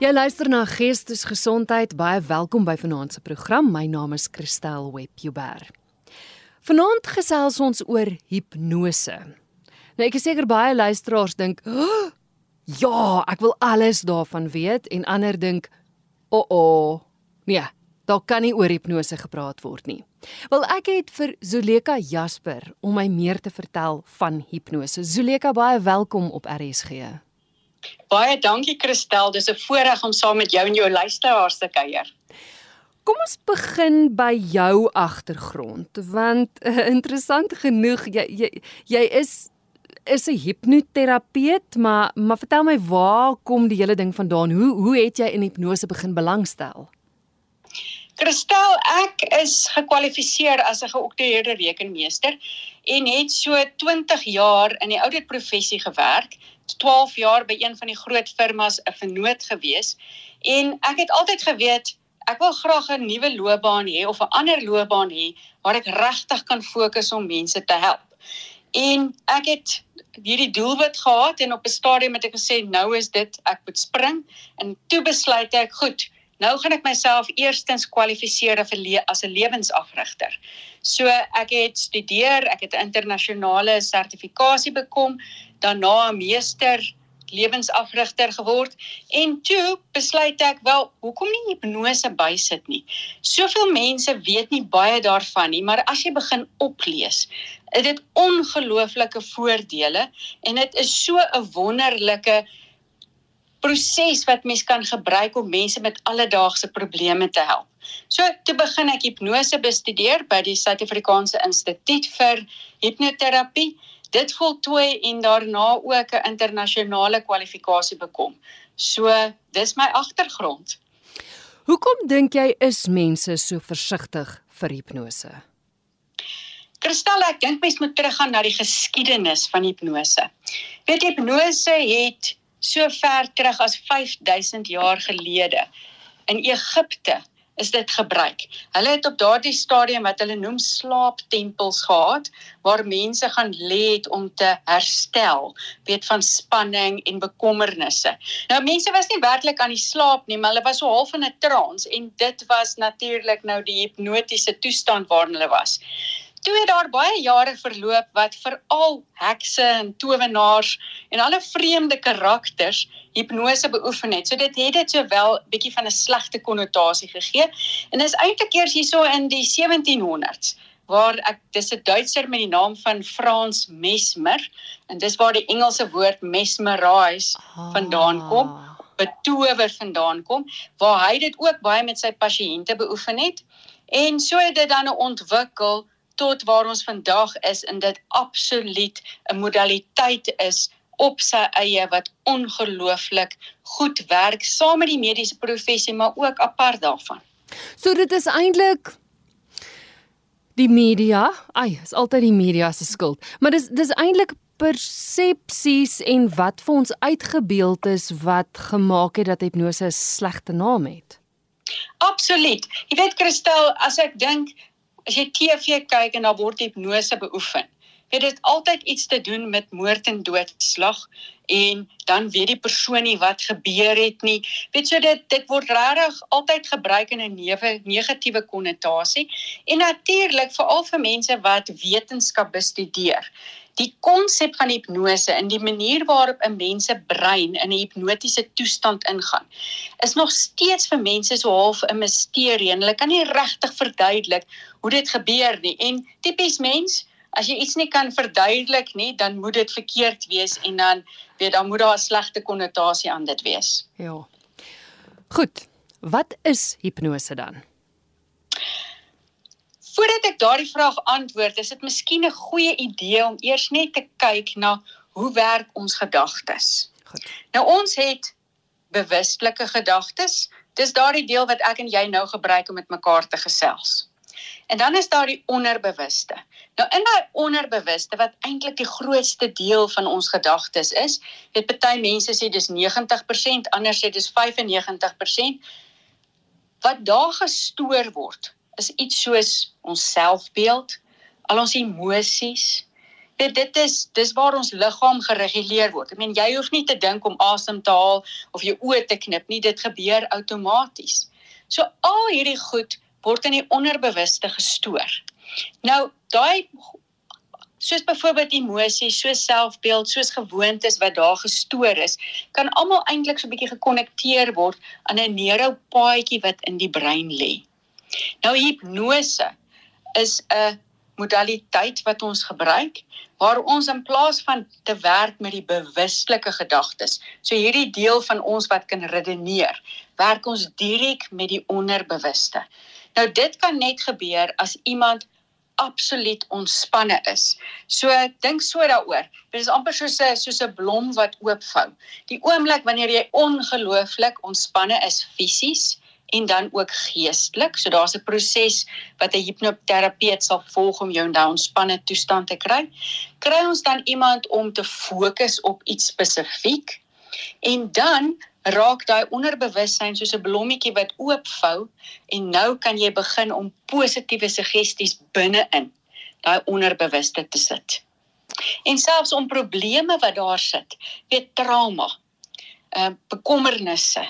Jy luister na Geestesgesondheid. Baie welkom by vanaand se program. My naam is Christel Webber. Vanaand gesels ons oor hipnose. Nou ek is seker baie luisteraars dink, oh, "Ja, ek wil alles daarvan weet" en ander dink, "O, oh, oh, nee, daar kan nie oor hipnose gepraat word nie." Wel ek het vir Zuleka Jasper om my meer te vertel van hipnose. Zuleka, baie welkom op RSG. Baie dankie Christel, dis 'n voorreg om saam met jou en jou luisteraars te kuier. Kom ons begin by jou agtergrond want uh, interessant genoeg jy jy jy is is 'n hipnoterapeut maar maar vertel my waar kom die hele ding vandaan? Hoe hoe het jy in hipnose begin belangstel? Christel, ek is gekwalifiseer as 'n geoktroeëerde rekenmeester en het so 20 jaar in die ouditprofessie gewerk 12 jaar by een van die groot firmas 'n vennoot gewees en ek het altyd geweet ek wil graag 'n nuwe loopbaan hê of 'n ander loopbaan hê waar ek regtig kan fokus om mense te help. En ek het hierdie doelwit gehad en op 'n stadium het ek gesê nou is dit ek moet spring en toe besluit ek goed Nou gaan ek myself eerstens kwalifiseer as 'n lewensafrigter. So ek het studeer, ek het 'n internasionale sertifikasie bekom, daarna 'n meester lewensafrigter geword en toe besluit ek wel hoekom nie hipnose bysit nie. Soveel mense weet nie baie daarvan nie, maar as jy begin oplees, is dit ongelooflike voordele en dit is so 'n wonderlike proses wat mens kan gebruik om mense met alledaagse probleme te help. So toe begin ek hipnose bestudeer by die Suid-Afrikaanse Instituut vir Hipnoterapie dit voltooi en daarna ook 'n internasionale kwalifikasie bekom. So, dis my agtergrond. Hoekom dink jy is mense so versigtig vir hipnose? Kristal, ek dink mense moet teruggaan na die geskiedenis van hipnose. Weet hipnose het so ver terug as 5000 jaar gelede in Egipte is dit gebruik. Hulle het op daardie stadium wat hulle noem slaaptempels gehad waar mense gaan lê het om te herstel, weet van spanning en bekommernisse. Nou mense was nie werklik aan die slaap nie, maar hulle was so half in 'n trance en dit was natuurlik nou die hipnotiese toestand waarin hulle was. Toe het daar baie jare verloop wat veral hekse en towenaars en alle vreemde karakters hipnose beoefen het. So dit het dit sowel bietjie van 'n slegte konnotasie gegee. En dis eintlik eers hierso in die 1700s waar ek dis 'n Duitser met die naam van Frans Mesmer en dis waar die Engelse woord mesmerize vandaan kom, betower vandaan kom, waar hy dit ook baie met sy pasiënte beoefen het. En so het dit dan ontwikkel tot waar ons vandag is en dit absoluut 'n modaliteit is op sy eie wat ongelooflik goed werk saam met die mediese professie maar ook apart daarvan. So dit is eintlik die media, ai, is altyd die media se skuld. Maar dis dis eintlik persepsies en wat vir ons uitgebeeld is wat gemaak het dat hipnose 'n slegte naam het. Absoluut. Jy weet Christel, as ek dink as jy TV kyk en daar word hipnose beoefen, het dit altyd iets te doen met moord en doodslag en dan weet die persoon nie wat gebeur het nie. Weet jy dit dit word regtig altyd gebruik in 'n negatiewe konnotasie en natuurlik veral vir mense wat wetenskap bestudeer die konsep van hipnose en die manier waarop 'n mens se brein in 'n hipnotiese toestand ingaan is nog steeds vir mense so half 'n misterie en hulle kan nie regtig verduidelik hoe dit gebeur nie en tipies mens as jy iets nie kan verduidelik nie dan moet dit verkeerd wees en dan weet dan moet daar 'n slegte konnotasie aan dit wees ja goed wat is hipnose dan Voordat ek daardie vraag antwoord, is dit miskien 'n goeie idee om eers net te kyk na hoe werk ons gedagtes. Goed. Nou ons het bewustelike gedagtes. Dis daardie deel wat ek en jy nou gebruik om met mekaar te gesels. En dan is daar die onderbewuste. Nou in daai onderbewuste wat eintlik die grootste deel van ons gedagtes is, het party mense sê dis 90%, ander sê dis 95%. Wat daar gestoor word is iets soos ons selfbeeld, al ons emosies, Dit dit is dis waar ons liggaam gereguleer word. Ek meen jy hoef nie te dink om asem te haal of jou oë te knip nie, dit gebeur outomaties. So al hierdie goed word in die onderbewuste gestoor. Nou daai soos byvoorbeeld emosies, soos selfbeeld, soos gewoontes wat daar gestoor is, kan almal eintlik so 'n bietjie gekonnekteer word aan 'n neuropaadjie wat in die brein lê. Nou hipnose is 'n modaliteit wat ons gebruik waar ons in plaas van te werk met die bewustelike gedagtes, so hierdie deel van ons wat kan redeneer, werk ons direk met die onderbewuste. Nou dit kan net gebeur as iemand absoluut ontspanne is. So dink so daaroor. Dit is amper soos 'n soos 'n blom wat oopvou. Die oomblik wanneer jy ongelooflik ontspanne is fisies en dan ook geestelik. So daar's 'n proses wat 'n hipnoterapeut sal volg om jou in daai ontspanne toestand te kry. Kry ons dan iemand om te fokus op iets spesifiek en dan raak daai onderbewussyn soos 'n blommetjie wat oopvou en nou kan jy begin om positiewe suggesties binne-in daai onderbewuste te sit. En selfs om probleme wat daar sit, weet trauma, uh, bekommernisse,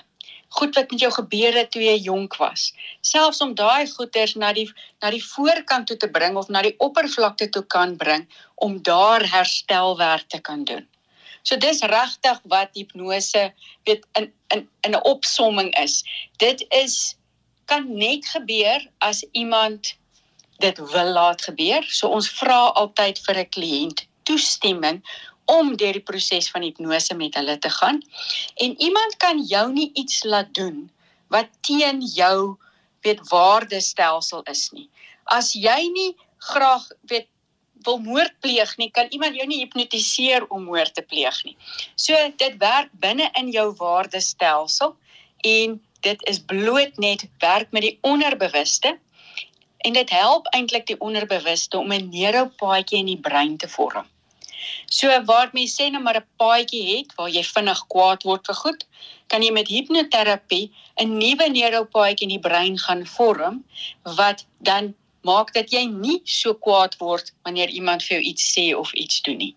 goed wat met jou gebeur het toe jy jonk was, selfs om daai goeters na die na die voorkant toe te bring of na die oppervlakte toe kan bring om daar herstelwerk te kan doen. So dis regtig wat hipnose weet in in in 'n opsomming is. Dit is kan net gebeur as iemand dit wil laat gebeur. So ons vra altyd vir 'n kliënt toestemming om deur die proses van hipnose met hulle te gaan. En iemand kan jou nie iets laat doen wat teen jou weet waardestelsel is nie. As jy nie graag weet wil moord pleeg nie, kan iemand jou nie hipnotiseer om moord te pleeg nie. So dit werk binne in jou waardestelsel en dit is bloot net werk met die onderbewuste en dit help eintlik die onderbewuste om 'n neuropaadjie in die brein te vorm. So waar mense sê nou maar 'n paadjie het waar jy vinnig kwaad word vir goed, kan jy met hipnoterapie 'n nuwe neuropaadjie in die brein gaan vorm wat dan maak dat jy nie so kwaad word wanneer iemand vir jou iets sê of iets doen nie.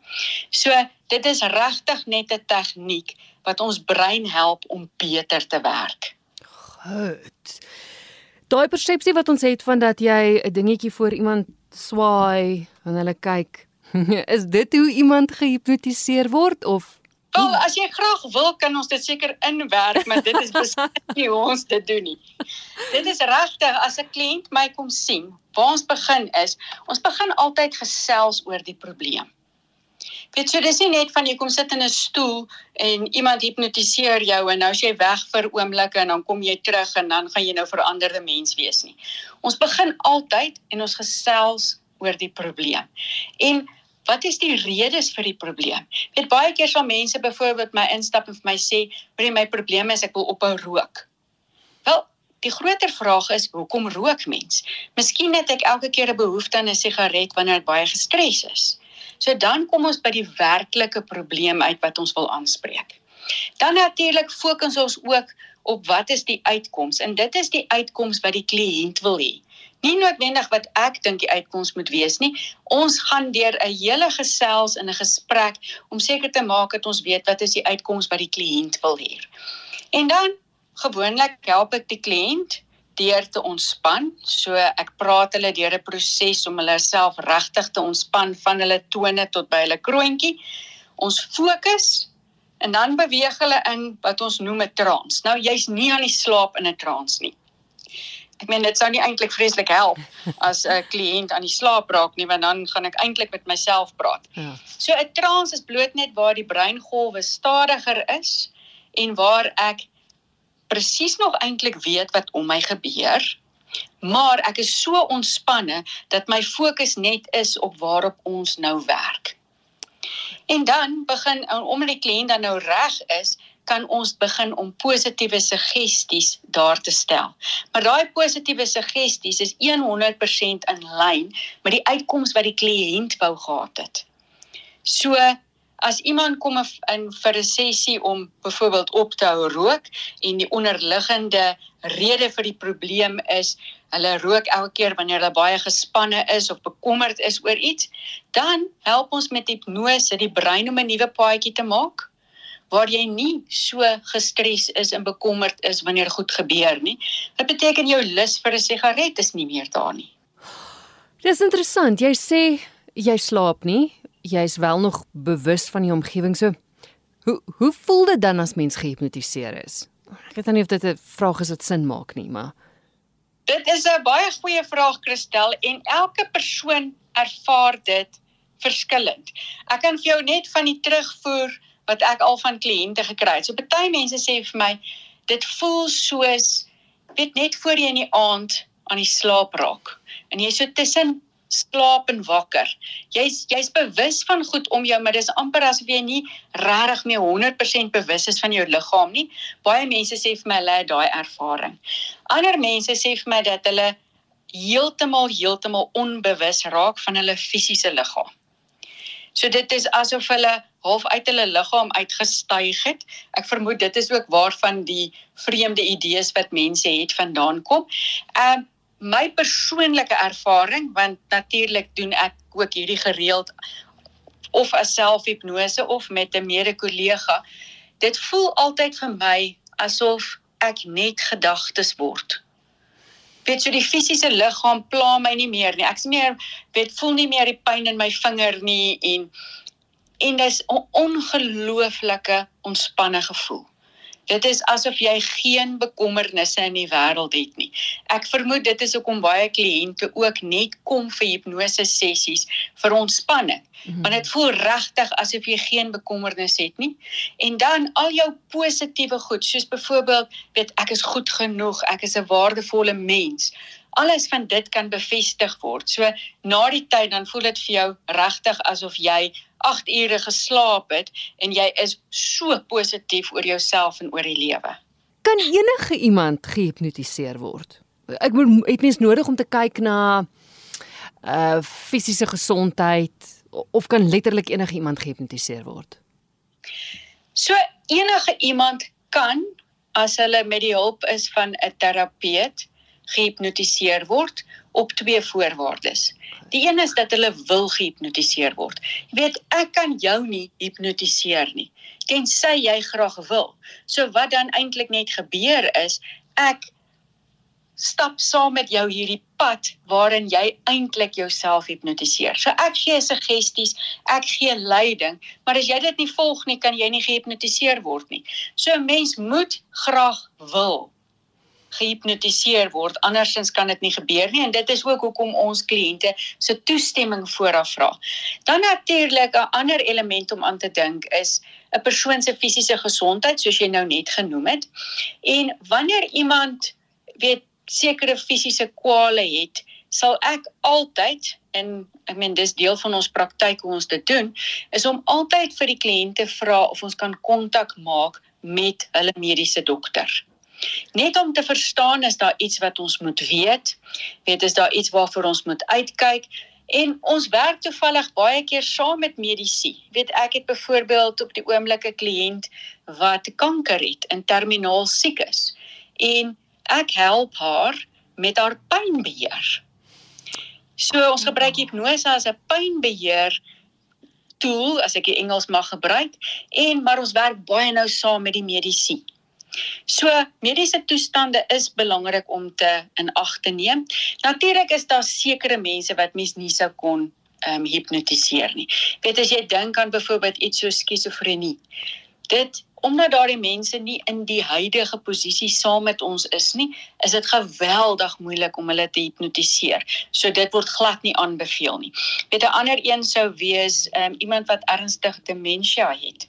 So dit is regtig net 'n tegniek wat ons brein help om beter te werk. Goed. Daai persepsie wat ons het van dat jy 'n dingetjie voor iemand swaai en hulle kyk, is dit hoe iemand gehipnotiseer word of Wel, oh, as jy graag wil, kan ons dit seker inwerk, maar dit is beslis nie hoe ons dit doen nie. Dit is regtig as 'n kliënt my kom sien, waar ons begin is, ons begin altyd gesels oor die probleem. Weet jy, dis nie net van jy kom sit in 'n stoel en iemand hipnotiseer jou en nou as jy weg vir oomblikke en dan kom jy terug en dan gaan jy nou veranderde mens wees nie. Ons begin altyd en ons gesels oor die probleem. En Wat is die redes vir die probleem? Weet baie keer sal mense byvoorbeeld my instap en vir my sê, "Brie, my probleem is ek wil ophou rook." Wel, die groter vraag is, hoekom rook mens? Miskien het ek elke keer 'n behoefte aan 'n sigaret wanneer ek baie gestres is. So dan kom ons by die werklike probleem uit wat ons wil aanspreek. Dan natuurlik fokus ons ook op wat is die uitkoms en dit is die uitkoms wat die kliënt wil hê nie noodwendig wat ek dink die uitkoms moet wees nie. Ons gaan deur 'n hele gesels en 'n gesprek om seker te maak dat ons weet wat is die uitkoms wat die kliënt wil hê. En dan gewoonlik help ek die kliënt deur te ontspan. So ek praat hulle deur 'n proses om hulle self regtig te ontspan van hulle tone tot by hulle kroontjie. Ons fokus en dan beweeg hulle in wat ons noem 'n trance. Nou jy's nie aan die slaap in 'n trance nie. Ek meen dit sou nie eintlik vreeslik help as 'n kliënt aan die slaap raak nie, want dan gaan ek eintlik met myself praat. Ja. So 'n trance is bloot net waar die breingolwe stadiger is en waar ek presies nog eintlik weet wat om my gebeur. Maar ek is so ontspanne dat my fokus net is op waarop ons nou werk. En dan begin om die kliënt dan nou reg is, kan ons begin om positiewe suggesties daar te stel. Maar daai positiewe suggesties is 100% in lyn met die uitkoms wat die kliënt wou gehad het. So As iemand kom in vir 'n sessie om byvoorbeeld op te hou rook en die onderliggende rede vir die probleem is hulle rook elke keer wanneer hulle baie gespanne is of bekommerd is oor iets, dan help ons met hipnose die brein om 'n nuwe paadjie te maak waar jy nie so gestres is en bekommerd is wanneer goed gebeur nie. Dit beteken jou lus vir 'n sigaret is nie meer daar nie. Dis interessant. Jy sê jy slaap nie. Jy's wel nog bewus van die omgewing. So hoe hoe voel dit dan as mens gehipnotiseer is? Ek weet nie of dit 'n vraag is wat sin maak nie, maar Dit is 'n baie goeie vraag, Christel, en elke persoon ervaar dit verskillend. Ek kan vir jou net van die terugvoer wat ek al van kliënte gekry het. So party mense sê vir my dit voel soos weet net voor jy in die aand aan die slaap raak en jy so tussen slaap en wakker. Jy's jy's bewus van goed om jou, maar dis amper asof jy nie regtig meer 100% bewus is van jou liggaam nie. Baie mense sê vir my hulle het daai ervaring. Ander mense sê vir my dat hulle heeltemal heeltemal onbewus raak van hulle fisiese liggaam. So dit is asof hulle half uit hulle liggaam uitgestyg het. Ek vermoed dit is ook waarvan die vreemde idees wat mense het vandaan kom. Ehm uh, my persoonlike ervaring want natuurlik doen ek ook hierdie gereeld of as selfhipnose of met 'n mede-kollega. Dit voel altyd vir my asof ek net gedagtes word weet so die fisiese liggaam pla my nie meer nie. Ek sien meer weet voel nie meer die pyn in my vinger nie en en dis 'n ongelooflike ontspanne gevoel. Dit is asof jy geen bekommernisse in die wêreld het nie. Ek vermoed dit is hoekom baie kliënte ook net kom vir hipnose sessies vir ontspanning. Mm -hmm. Want dit voel regtig asof jy geen bekommernis het nie. En dan al jou positiewe goed, soos byvoorbeeld, weet ek is goed genoeg, ek is 'n waardevolle mens alles van dit kan bevestig word. So na die tyd dan voel dit vir jou regtig asof jy 8 ure geslaap het en jy is so positief oor jouself en oor die lewe. Kan enige iemand gehipnotiseer word? Ek moet het mens nodig om te kyk na uh fisiese gesondheid of kan letterlik enige iemand gehipnotiseer word? So enige iemand kan as hulle met die hulp is van 'n terapeut gehipnotiseer word op twee voorwaardes. Die een is dat hulle wil gehipnotiseer word. Jy weet, ek kan jou nie hipnotiseer nie tensy jy graag wil. So wat dan eintlik net gebeur is, ek stap saam met jou hierdie pad waarin jy eintlik jouself hipnotiseer. So ek gee suggesties, ek gee leiding, maar as jy dit nie volg nie, kan jy nie gehipnotiseer word nie. So 'n mens moet graag wil gehipnotiseer word andersins kan dit nie gebeur nie en dit is ook hoekom ons kliënte se toestemming vooraf vra. Dan natuurlik 'n ander element om aan te dink is 'n persoon se fisiese gesondheid soos jy nou net genoem het. En wanneer iemand weet sekere fisiese kwale het, sal ek altyd en ek meen dis deel van ons praktyk hoe ons dit doen, is om altyd vir die kliënte vra of ons kan kontak maak met hulle mediese dokter. Net om te verstaan is daar iets wat ons moet weet. Weet is daar iets waarvoor ons moet uitkyk en ons werk toevallig baie keer saam met medisy. Weet ek het byvoorbeeld op die oomblik 'n kliënt wat kanker het en terminaal siek is en ek help haar met haar pynbeheer. So ons gebruik hipnose as 'n pynbeheer tool as ek die Engels mag gebruik en maar ons werk baie nou saam met die medisy. So mediese toestande is belangrik om te in ag te neem. Natuurlik is daar sekere mense wat mens nie sou kon ehm um, hipnotiseer nie. Weet as jy dink aan byvoorbeeld iets so skizofrenie. Dit omdat daardie mense nie in die huidige posisie saam met ons is nie, is dit geweldig moeilik om hulle te hipnotiseer. So dit word glad nie aanbeveel nie. Weet 'n ander een sou wees ehm um, iemand wat ernstig demensie het.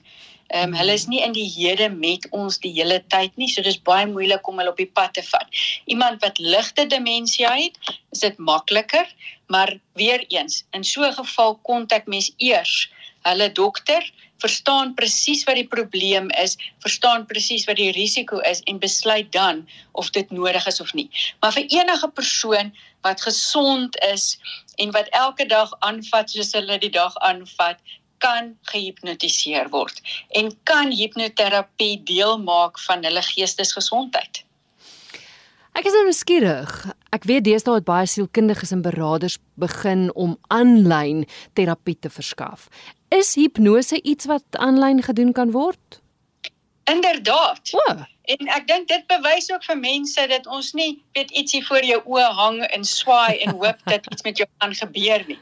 Ehm um, hulle is nie in die hede met ons die hele tyd nie, so dis baie moeilik om hulle op die pad te vat. Iemand wat ligte demensie het, is dit makliker, maar weer eens, in so 'n geval kontak mens eers hulle dokter, verstaan presies wat die probleem is, verstaan presies wat die risiko is en besluit dan of dit nodig is of nie. Maar vir enige persoon wat gesond is en wat elke dag aanvat soos hulle die dag aanvat, kan gehipnotiseer word en kan hipnoterapie deel maak van hulle geestesgesondheid. Ek is nou nuuskierig. Ek weet deesdae het baie sielkundiges en beraders begin om aanlyn terapie te verskaf. Is hipnose iets wat aanlyn gedoen kan word? Inderdaad. O. En ek dink dit bewys ook vir mense dat ons nie weet ietsie voor jou oë hang en swaai en hoop dat iets met jou gaan gebeur nie.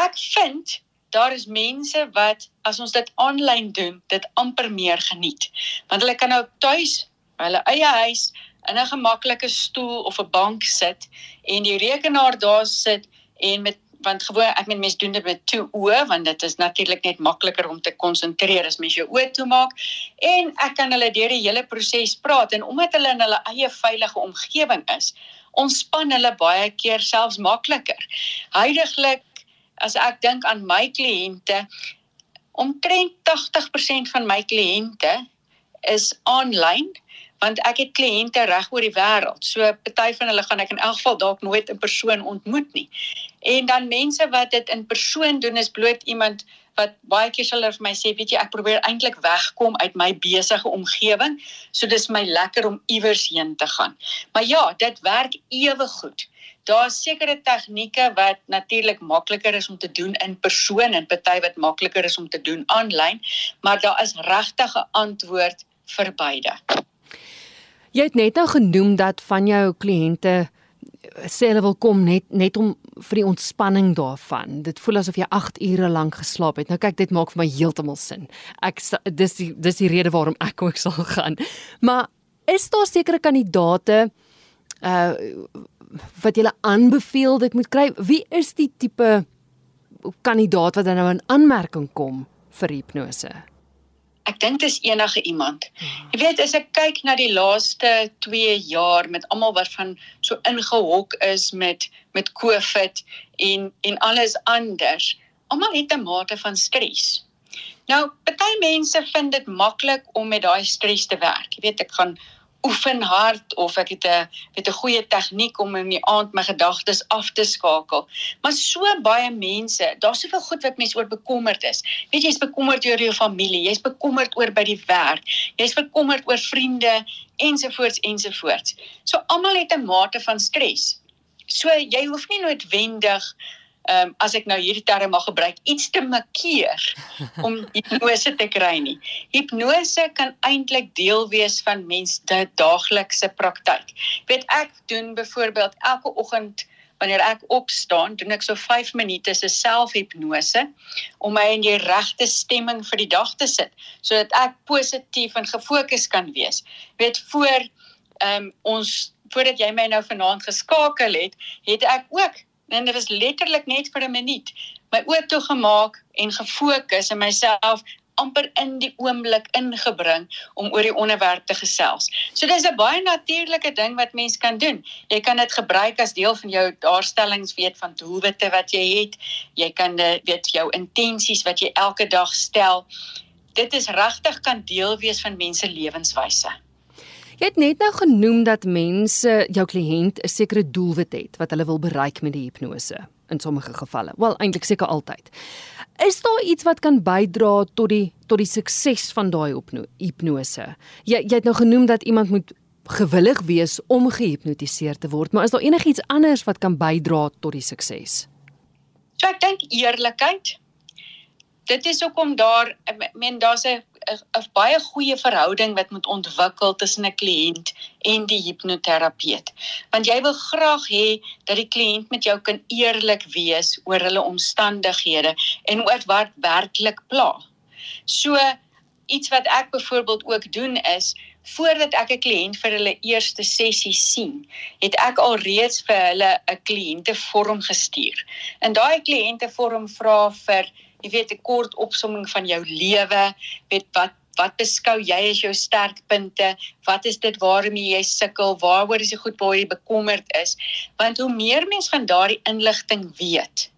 Ek vind daar is mense wat as ons dit aanlyn doen, dit amper meer geniet. Want hulle kan nou tuis, hulle eie huis in 'n gemaklike stoel of 'n bank sit en die rekenaar daar sit en met want gewoon ek meen mense doen dit met twee oë want dit is natuurlik net makliker om te konsentreer as mens jou oë toemaak en ek kan hulle deur die hele proses praat en omdat hulle in hulle eie veilige omgewing is ontspan hulle baie keer selfs makliker. Heidiglik as ek dink aan my kliënte, omtrent 80% van my kliënte is aanlyn want ek het kliënte reg oor die wêreld. So party van hulle gaan ek in elk geval dalk nooit in persoon ontmoet nie. En dan mense wat dit in persoon doen is bloot iemand wat baie keer hulle vir my sê, weet jy, ek probeer eintlik wegkom uit my besige omgewing, so dis my lekker om iewers heen te gaan. Maar ja, dit werk ewe goed daar's sekere tegnieke wat natuurlik makliker is om te doen in persoon en party wat makliker is om te doen aanlyn, maar daar is regtig 'n antwoord vir beide. Jy het net nou genoem dat van jou kliënte sê hulle wil kom net net om vir die ontspanning daarvan. Dit voel asof jy 8 ure lank geslaap het. Nou kyk, dit maak vir my heeltemal sin. Ek dis die dis die rede waarom ek ook sal gaan. Maar is daar sekere kandidate uh wat jy aanbeveel dit moet kry. Wie is die tipe kandidaat wat dan nou in aanmerking kom vir hipnose? Ek dink dis enige iemand. Jy weet as ek kyk na die laaste 2 jaar met almal wat van so ingehok is met met COVID en en alles anders. Almal het 'n mate van stres. Nou, party mense vind dit maklik om met daai stres te werk. Jy weet, ek gaan oefen hard of ek het 'n het 'n goeie tegniek om in die aand my gedagtes af te skakel. Maar so baie mense, daar's soveel goed wat mense oor bekommerd is. Weet jy, jy's bekommerd oor jou familie, jy's bekommerd oor by die werk, jy's bekommerd oor vriende ensovoorts ensovoorts. So almal het 'n mate van stres. So jy hoef nie noodwendig ehm um, as ek nou hierdie term mag gebruik, iets te makkeer om hipnose te kry nie. Hipnose kan eintlik deel wees van mens se daaglikse praktyk. Weet ek doen byvoorbeeld elke oggend wanneer ek opstaan, doen ek so 5 minute se selfhipnose om my in die regte stemming vir die dag te sit sodat ek positief en gefokus kan wees. Weet voor ehm um, ons voordat jy my nou vanaand geskakel het, het ek ook en dit was letterlik net vir 'n minuut my oë toegemaak en gefokus en myself amper in die oomblik ingebring om oor die onderwerp te gesels. So dis 'n baie natuurlike ding wat mens kan doen. Jy kan dit gebruik as deel van jou daarstellings weet van doelwitte wat jy het. Jy kan weet jou intensies wat jy elke dag stel. Dit is regtig kan deel wees van mense lewenswyse. Jy het net nou genoem dat mense, jou kliënt 'n sekere doelwit het wat hulle wil bereik met die hipnose in sommige gevalle. Wel, eintlik seker altyd. Is daar iets wat kan bydra tot die tot die sukses van daai hipnose? Jy jy het nou genoem dat iemand moet gewillig wees om gehipnotiseer te word, maar is daar enigiets anders wat kan bydra tot die sukses? So ek dink eerlikheid. Dit is hoekom daar ek meen daar's 'n 'n baie goeie verhouding wat moet ontwikkel tussen 'n kliënt en die hipnoterapeut. Want jy wil graag hê dat die kliënt met jou kan eerlik wees oor hulle omstandighede en oor wat werklik pla. So iets wat ek byvoorbeeld ook doen is voordat ek 'n kliënt vir hulle eerste sessie sien, het ek al reeds vir hulle 'n kliëntevorm gestuur. En daai kliëntevorm vra vir jy weet 'n kort opsomming van jou lewe, weet wat wat beskou jy as jou sterkpunte? Wat is dit waarmee jy sukkel? Waaroor is jy goed waar jy bekommerd is? Want hoe meer mens van daardie inligting weet,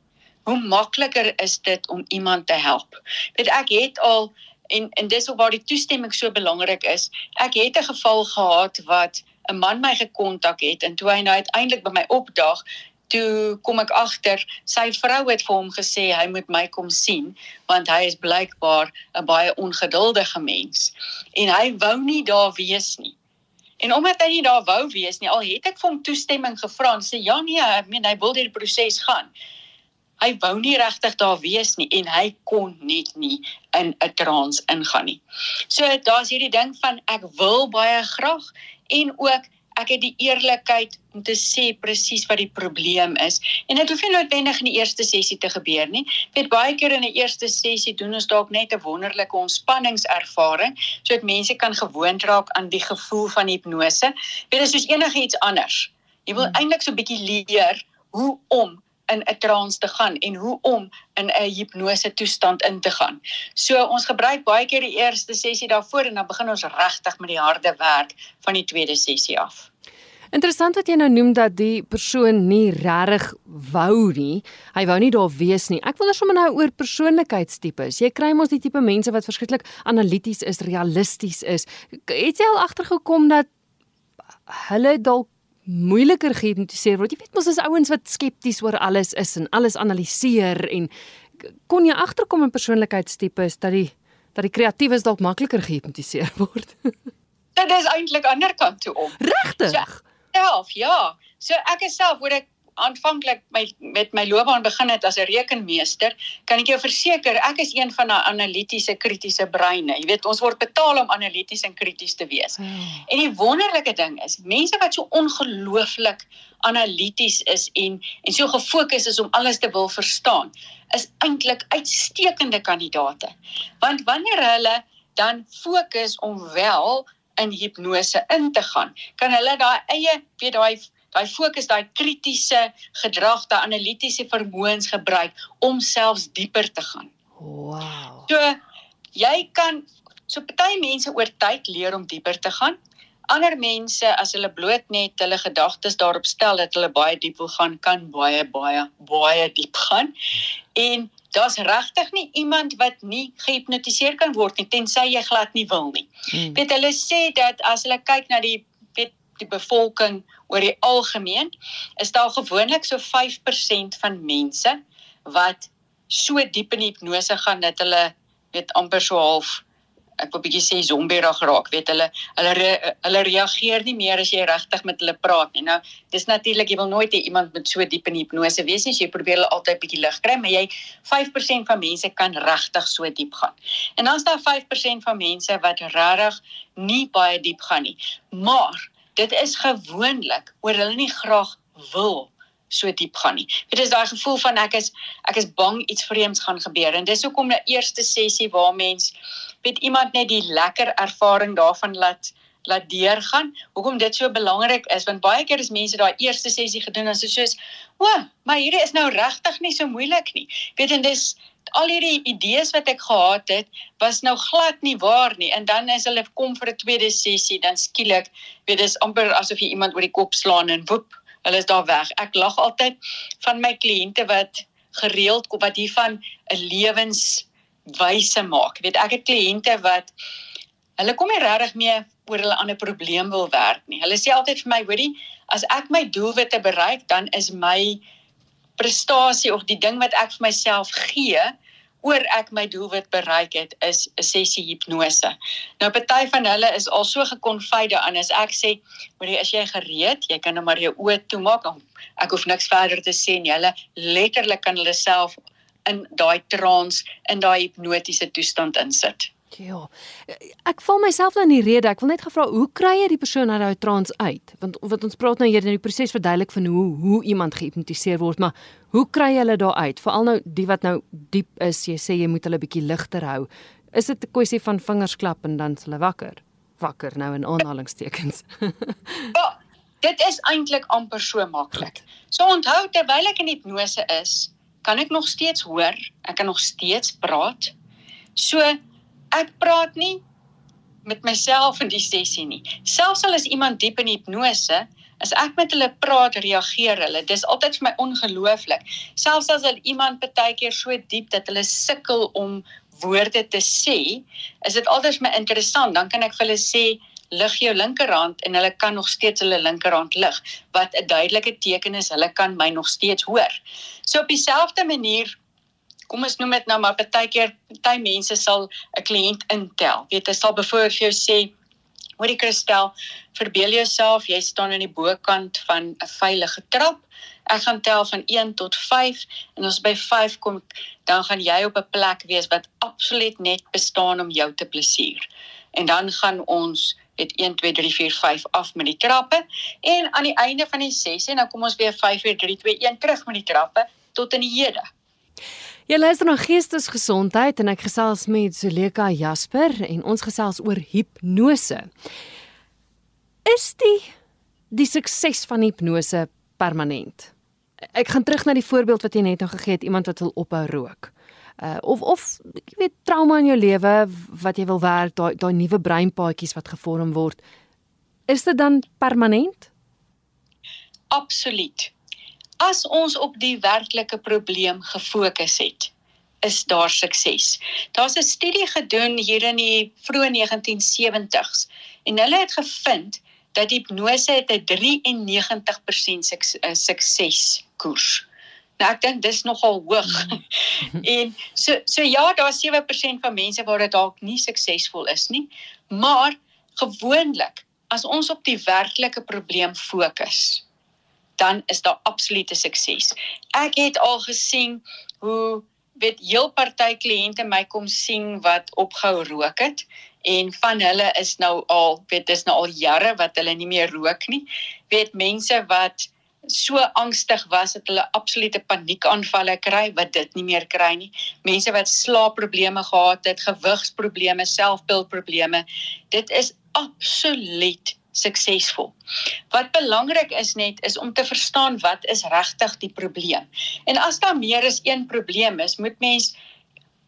hoe makliker is dit om iemand te help. Weet ek het al en en dis ook waar die toestemming so belangrik is. Ek het 'n geval gehad wat 'n man my gekontak het en toe hy nou uiteindelik by my opdag, toe kom ek agter sy vrou het vir hom gesê hy moet my kom sien want hy is blykbaar 'n baie ongeduldige mens en hy wou nie daar wees nie. En omdat hy nie daar wou wees nie, al het ek vir hom toestemming gevra en sê ja nee, ek meen hy wil deur die proses gaan. Hy wou nie regtig daar wees nie en hy kon net nie in 'n trance ingaan nie. So daar's hierdie ding van ek wil baie graag en ook ek het die eerlikheid om te sê presies wat die probleem is. En dit hoef nie noodwendig in die eerste sessie te gebeur nie. Ek weet baie keer in 'n eerste sessie doen ons dalk net 'n wonderlike ontspanningservaring sodat mense kan gewoond raak aan die gevoel van hipnose. Weet dit is soos enigiets anders. Jy wil hmm. eintlik so 'n bietjie leer hoe om in 'n trance te gaan en hoe om in 'n hipnose toestand in te gaan. So ons gebruik baie keer die eerste sessie daarvoor en dan begin ons regtig met die harde werk van die tweede sessie af. Interessant wat jy nou noem dat die persoon nie regtig wou nie. Hy wou nie daar wees nie. Ek wonder sommer nou oor persoonlikheidstipes. Jy kry mos die tipe mense wat verskriklik analities is, realisties is. Het jy al agtergekom dat hulle dalk moeiliker gehipnotiseer word. Jy weet mos as ouens wat skepties oor alles is en alles analiseer en kon jy agterkom in persoonlikheidstipes dat die dat die kreatiewes dalk makliker gehipnotiseer word. Dit is eintlik aan die ander kant toe om. Regtig? So, self, ja. So ek is self word ek aanvanklik my met my loopbaan begin het as 'n rekenmeester, kan ek jou verseker, ek is een van daai analitiese kritiese breine. Jy weet, ons word betaal om analities en krities te wees. Oh. En die wonderlike ding is, mense wat so ongelooflik analities is en en so gefokus is om alles te wil verstaan, is eintlik uitstekende kandidaate. Want wanneer hulle dan fokus om wel in hipnose in te gaan, kan hulle daai eie weet daai daai fokus, daai kritiese gedrag, daai analitiese vermoëns gebruik om selfs dieper te gaan. Wow. So jy kan so party mense oor tyd leer om dieper te gaan. Ander mense as hulle bloot net hulle gedagtes daarop stel dat hulle baie diep wil gaan, kan baie baie baie diep gaan. En daar's regtig nie iemand wat nie gehipnotiseer kan word nie tensy jy glad nie wil nie. Hmm. Weet hulle sê dat as hulle kyk na die die bevolking oor die algemeen is daar gewoonlik so 5% van mense wat so diep in hipnose gaan dat hulle weet amper so half ek wil bietjie sê zombierig raak weet hulle hulle re, hulle reageer nie meer as jy regtig met hulle praat nie. Nou dis natuurlik jy wil nooit hê iemand met so diep in hipnose wees nie jy probeer hulle altyd bietjie lig kry maar jy 5% van mense kan regtig so diep gaan. En dan is daar 5% van mense wat regtig nie baie diep gaan nie. Maar dit is gewoonlik oor hulle nie graag wil so diep gaan nie. Dit is daai gevoel van ek is ek is bang iets vreemds gaan gebeur en dis hoekom 'n eerste sessie waar mens weet iemand net die lekker ervaring daarvan laat laat deurgaan. Hoekom dit so belangrik is want baie keer is mense daai eerste sessie gedoen en so soos, "O, maar hierdie is nou regtig nie so moeilik nie." Weet en dis al hierdie idees wat ek gehad het was nou glad nie waar nie. En dan as hulle kom vir 'n tweede sessie dan skielik weet dis amper asof jy iemand oor die kop slaan en woep hulle is daar weg. Ek lag altyd van my kliënte wat gereeld kom wat hiervan 'n lewenswyse maak. Weet ek het kliënte wat hulle kom nie regtig mee oor hulle aan 'n probleem wil werk nie. Hulle sê altyd vir my hoorie as ek my doelwitte bereik dan is my prestasie of die ding wat ek vir myself gee oor ek my doelwit bereik het is 'n sessie hipnose. Nou party van hulle is al so gekonfide aan as ek sê, "Maar as jy gereed, jy kan nou maar jou oë toemaak." Ek hoef niks verder te sê nie. Hulle letterlik kan hulle self in daai trance, in daai hipnotiese toestand insit. Ja. Ek val myself nou in die rede. Ek wil net gevra hoe kry jy die persoon uit daai trance uit? Want wat ons praat nou hier in die proses verduidelik van hoe hoe iemand gehipnotiseer word, maar hoe kry jy hulle daar uit? Veral nou die wat nou diep is, jy sê jy moet hulle bietjie ligter hou. Is dit 'n kwessie van vingers klap en dan hulle wakker? Wakker nou in aanhalingstekens. ja, dit is eintlik amper so maklik. So onthou terwyl ek in hipnose is, kan ek nog steeds hoor, ek kan nog steeds praat. So ek praat nie met myself in die sessie nie. Selfs al is iemand diep in hipnose, as ek met hulle praat, reageer hulle. Dis altyd vir my ongelooflik. Selfs as iemand baie keer so diep dat hulle sukkel om woorde te sê, is dit altyd vir my interessant. Dan kan ek vir hulle sê, lig jou linkerhand en hulle kan nog steeds hulle linkerhand lig wat 'n duidelike teken is hulle kan my nog steeds hoor. So op dieselfde manier kom ons noem dit nou maar partykeer party mense sal 'n kliënt intel. Weet jy sal byvoorbeeld vir jou sê Hoorie Kristel, verbeel jouself jy staan aan die bokant van 'n veilige trap. Ek gaan tel van 1 tot 5 en as by 5 kom, dan gaan jy op 'n plek wees wat absoluut net bestaan om jou te plesier. En dan gaan ons dit 1 2 3 4 5 af met die trappe en aan die einde van die sessie dan kom ons weer 5 4 3 2 1 terug met die trappe tot in die hede. Jy luister na Geestesgesondheid en ek gesels met Zuleka Jasper en ons gesels oor hipnose. Is die die sukses van hipnose permanent? Ek gaan terug na die voorbeeld wat jy net nou gegee het, iemand wat wil ophou rook. Uh of of ek weet trauma in jou lewe wat jy wil werk, daai daai nuwe breinpaadjies wat gevorm word. Is dit dan permanent? Absoluut as ons op die werklike probleem gefokus het, is daar sukses. Daar's 'n studie gedoen hier in die vroeë 1970s en hulle het gevind dat hipnose het 'n 93% eh, sukseskoers. Nou ek dink dis nogal hoog. en so so ja, daar's 7% van mense waar dit dalk nie suksesvol is nie, maar gewoonlik as ons op die werklike probleem fokus, dan is daar absolute sukses. Ek het al gesien hoe weet heel party kliënte my kom sien wat opgehou rook het en van hulle is nou al weet dis nou al jare wat hulle nie meer rook nie. Weet mense wat so angstig was dat hulle absolute paniekaanvalle kry wat dit nie meer kry nie. Mense wat slaapprobleme gehad het, gewigsprobleme, selfbeeldprobleme. Dit is absoluut suksesvol. Wat belangrik is net is om te verstaan wat is regtig die probleem. En as daar meer as een probleem is, moet mens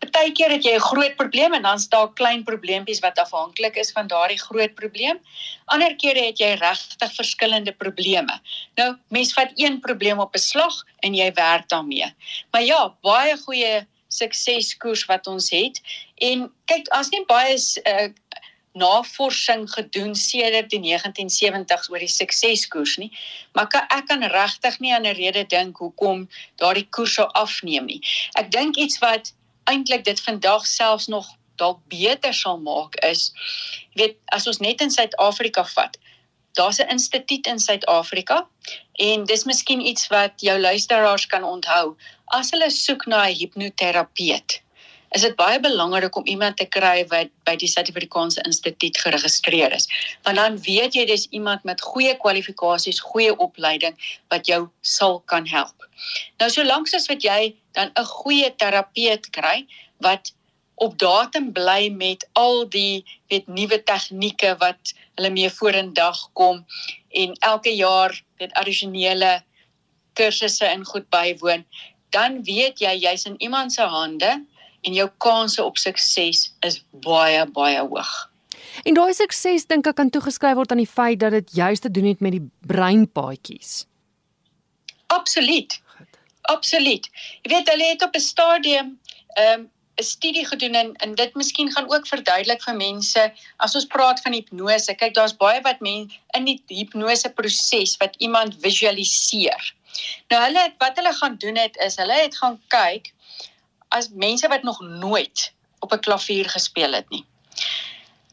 partykeer het jy 'n groot probleem en dan staan klein probleempies wat afhanklik is van daardie groot probleem. Ander kere het jy regtig verskillende probleme. Nou, mens vat een probleem op 'n slag en jy werk daarmee. Maar ja, baie goeie sukseskoers wat ons het en kyk as nie baie uh, navorsing gedoen sedert die 1970s oor die sukseskoers nie, maar kan, ek kan regtig nie aan 'n rede dink hoekom daardie koers sou afneem nie. Ek dink iets wat eintlik dit vandag selfs nog dalk beter sal maak is weet as ons net in Suid-Afrika vat. Daar's 'n instituut in Suid-Afrika en dis miskien iets wat jou luisteraars kan onthou. As hulle soek na 'n hipnoterapeut, is dit baie belangrik om iemand te kry wat by die Suid-Afrikaanse Instituut geregistreer is. Want dan weet jy dis iemand met goeie kwalifikasies, goeie opleiding wat jou sal kan help. Nou solank as wat jy dan 'n goeie terapeut kry wat op datum bly met al die weet nuwe tegnieke wat hulle mee vorendag kom en elke jaar weet addisionele kursusse in goed bywoon, dan weet jy jy's in iemand se hande en jou kanse op sukses is baie baie hoog. En daai sukses dink ek kan toegeskryf word aan die feit dat dit juist te doen het met die breinpaadjies. Absoluut. Absoluut. Jy weet hulle het op 'n stadium ehm, 'n um, 'n studie gedoen en en dit miskien gaan ook verduidelik vir mense as ons praat van hipnose. Kyk, daar's baie wat men in die hipnose proses wat iemand visualiseer. Nou hulle wat hulle gaan doen het is hulle het gaan kyk as mense wat nog nooit op 'n klavier gespeel het nie.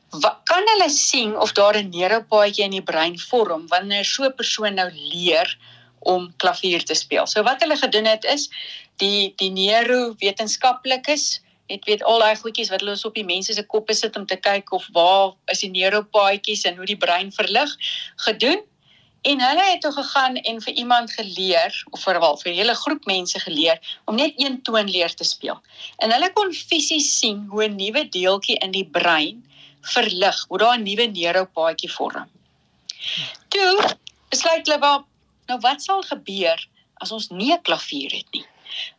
Wat kan hulle sien of daar 'n neuropaadjie in die brein vorm wanneer so 'n persoon nou leer om klavier te speel? So wat hulle gedoen het is die die neurowetenskaplikes het weet al daai goedjies wat hulle op die mense se koppe sit om te kyk of waar is die neuropaadjies en hoe die brein verlig gedoen En hulle het toe gegaan en vir iemand geleer of veral vir 'n hele groep mense geleer om net een toonleer te speel. En hulle kon fisies sien hoe 'n nuwe deeltjie in die brein verlig, hoe daar 'n nuwe neuropaadjie vorm. Toe besluit hulle wel, nou wat sal gebeur as ons nie 'n klavier het nie?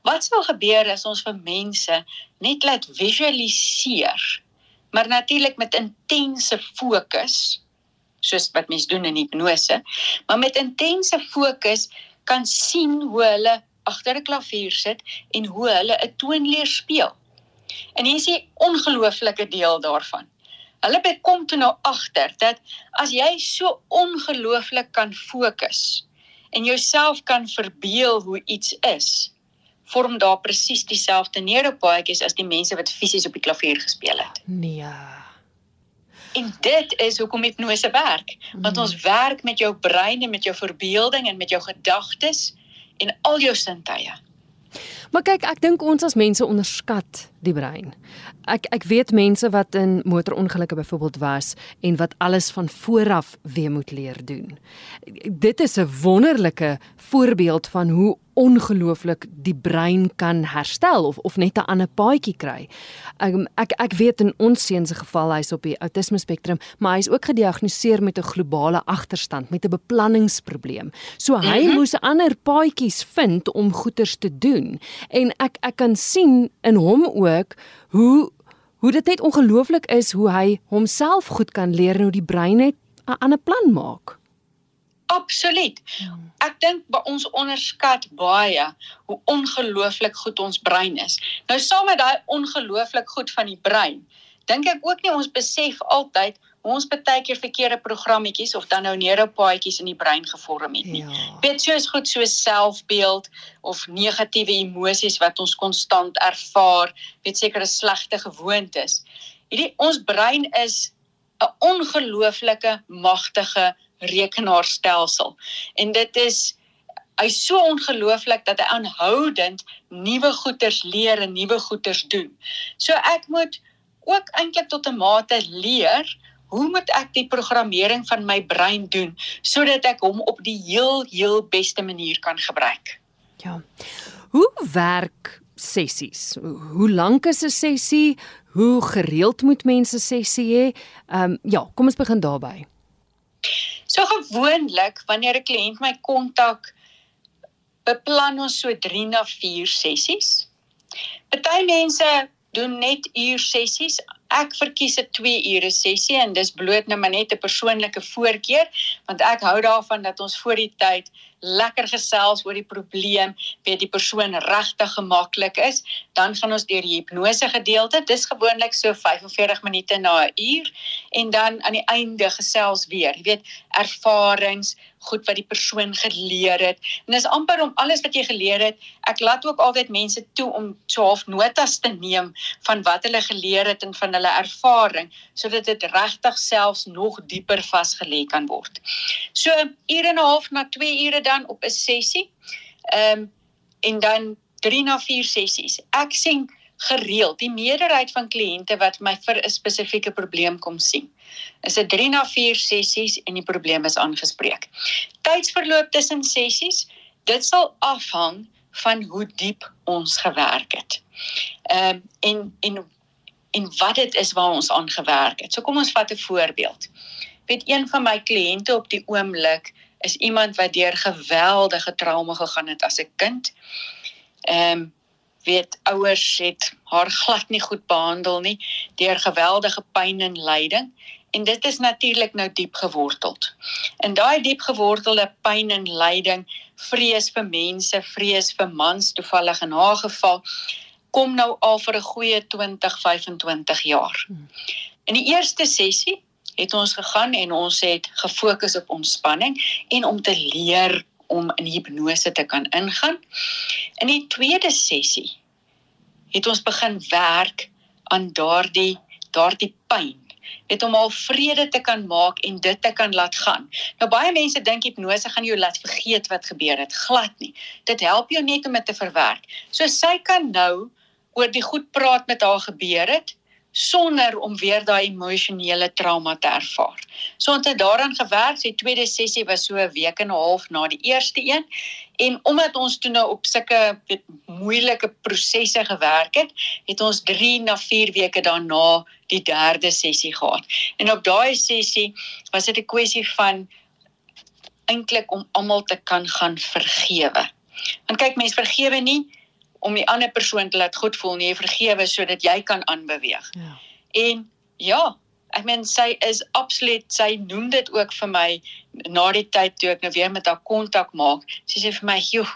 Wat sal gebeur as ons vir mense net laat visualiseer, maar natuurlik met intense fokus soos wat mense doen in hipnose, maar met intense fokus kan sien hoe hulle agter 'n klavier sit en hoe hulle 'n toon leer speel. En hier is die ongelooflike deel daarvan. Hulle bekom toe nou agter dat as jy so ongelooflik kan fokus en jouself kan verbeel hoe iets is, vorm daar presies dieselfde neuropaadjies as die mense wat fisies op die klavier gespeel het. Nee. En dit is hoekom hipnose werk, want ons werk met jou brein en met jou verbeelding en met jou gedagtes en al jou sintuie. Maar kyk, ek dink ons as mense onderskat die brein. Ek ek weet mense wat in motorongelukke byvoorbeeld was en wat alles van vooraf weer moet leer doen. Dit is 'n wonderlike voorbeeld van hoe ongelooflik die brein kan herstel of of net 'n ander paadjie kry. Um, ek ek weet in ons seun se geval hy's op die autisme spektrum, maar hy's ook gediagnoseer met 'n globale agterstand, met 'n beplanningsprobleem. So hy mm -hmm. moes ander paadjies vind om goeders te doen. En ek ek kan sien in hom ook hoe hoe dit net ongelooflik is hoe hy homself goed kan leer en hoe die brein net 'n ander plan maak. Absoluut. Ek dink ons onderskat baie hoe ongelooflik goed ons brein is. Nou saam met daai ongelooflik goed van die brein, dink ek ook nie ons besef altyd ons baie keer verkeerde programmetjies of dan nou neuropaadjies in die brein gevorm het nie. Ja. Weet soos goed so selfbeeld of negatiewe emosies wat ons konstant ervaar, weet sekere slegte gewoontes. Hierdie ons brein is 'n ongelooflike magtige rekenaarstelsel. En dit is hy's so ongelooflik dat hy aanhoudend nuwe goeters leer en nuwe goeters doen. So ek moet ook eintlik tot 'n mate leer hoe moet ek die programmering van my brein doen sodat ek hom op die heel heel beste manier kan gebruik. Ja. Hoe werk sessies? Hoe lank is 'n sessie? Hoe gereeld moet mense sessie hê? Ehm um, ja, kom ons begin daarby. So gewoonlik wanneer 'n kliënt my kontak, beplan ons so 3 na 4 sessies. Party mense doen net uur sessies. Ek verkies 'n 2 ure sessie en dis bloot nou maar net 'n persoonlike voorkeur want ek hou daarvan dat ons voor die tyd lekker gesels oor die probleem, weet die persoon regtig gemaklik is, dan gaan ons deur die hipnose gedeelte. Dis gewoonlik so 45 minute na 'n uur en dan aan die einde gesels weer. Jy weet, ervarings, goed wat die persoon geleer het. En dis amper om alles wat jy geleer het. Ek laat ook altyd mense toe om so half notas te neem van wat hulle geleer het en van hulle ervaring sodat dit regtig selfs nog dieper vasgelê kan word. So ure en 'n half na 2 ure dan op 'n sessie. Ehm um, en dan 3 na 4 sessies. Ek sien gereeld die meerderheid van kliënte wat my vir 'n spesifieke probleem kom sien. Is dit 3 na 4 sessies en die probleem is aangespreek. Tydsverloop tussen sessies, dit sal afhang van hoe diep ons gewerk het. Ehm um, en en en wat dit is waar ons aan gewerk het. So kom ons vat 'n voorbeeld. Weet een van my kliënte op die oomblik is iemand wat deur geweldige trauma gegaan het as 'n kind. Ehm um, weet ouers het haar glad nie goed behandel nie deur geweldige pyn en lyding en dit is natuurlik nou diep geworteld. In daai diep gewortelde pyn en lyding, vrees vir mense, vrees vir mans toevallig in haar geval kom nou al vir 'n goeie 20, 25 jaar. Hmm. In die eerste sessie het ons gegaan en ons het gefokus op ontspanning en om te leer om in hipnose te kan ingaan. In die tweede sessie het ons begin werk aan daardie daardie pyn het om al vrede te kan maak en dit te kan laat gaan. Nou baie mense dink hipnose gaan jou laat vergeet wat gebeur het. Glad nie. Dit help jou net om dit te verwerk. So sy kan nou oor die goed praat met haar gebeur het sonder om weer daai emosionele trauma te ervaar. So ons het daaraan gewerk. Die tweede sessie was so 'n week en 'n half na die eerste een. En omdat ons toe nou op sulke weet moeilike prosesse gewerk het, het ons 3 na 4 weke daarna die derde sessie gehad. En op daai sessie was dit 'n kwessie van eintlik om almal te kan gaan vergewe. Want kyk, mense vergewe nie om die ander persoon te laat goed voel nie, jy vergewe sodat jy kan aanbeweeg. Ja. En ja, ek meen sy is absoluut sy noem dit ook vir my na die tyd toe ek nou weer met haar kontak maak. Sy sê vir my, "Joe,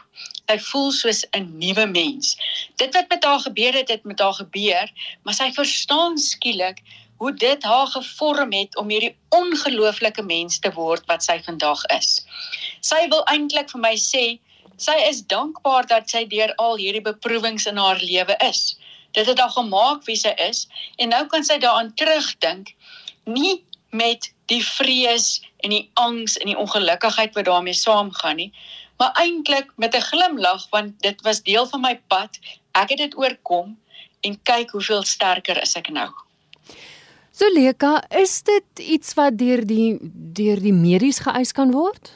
sy voel soos 'n nuwe mens." Dit wat met haar gebeur het, het met haar gebeur, maar sy verstaan skielik hoe dit haar gevorm het om hierdie ongelooflike mens te word wat sy vandag is. Sy wil eintlik vir my sê sy is dankbaar dat sy deur al hierdie beproewings in haar lewe is. Dit het haar gemaak wie sy is en nou kan sy daaraan terugdink nie met die vrees en die angs en die ongelukkigheid wat daarmee saamgaan nie, maar eintlik met 'n glimlag want dit was deel van my pad. Ek het dit oorkom en kyk hoeveel sterker is ek nou. So Leka, is dit iets wat deur die deur die medies geëis kan word?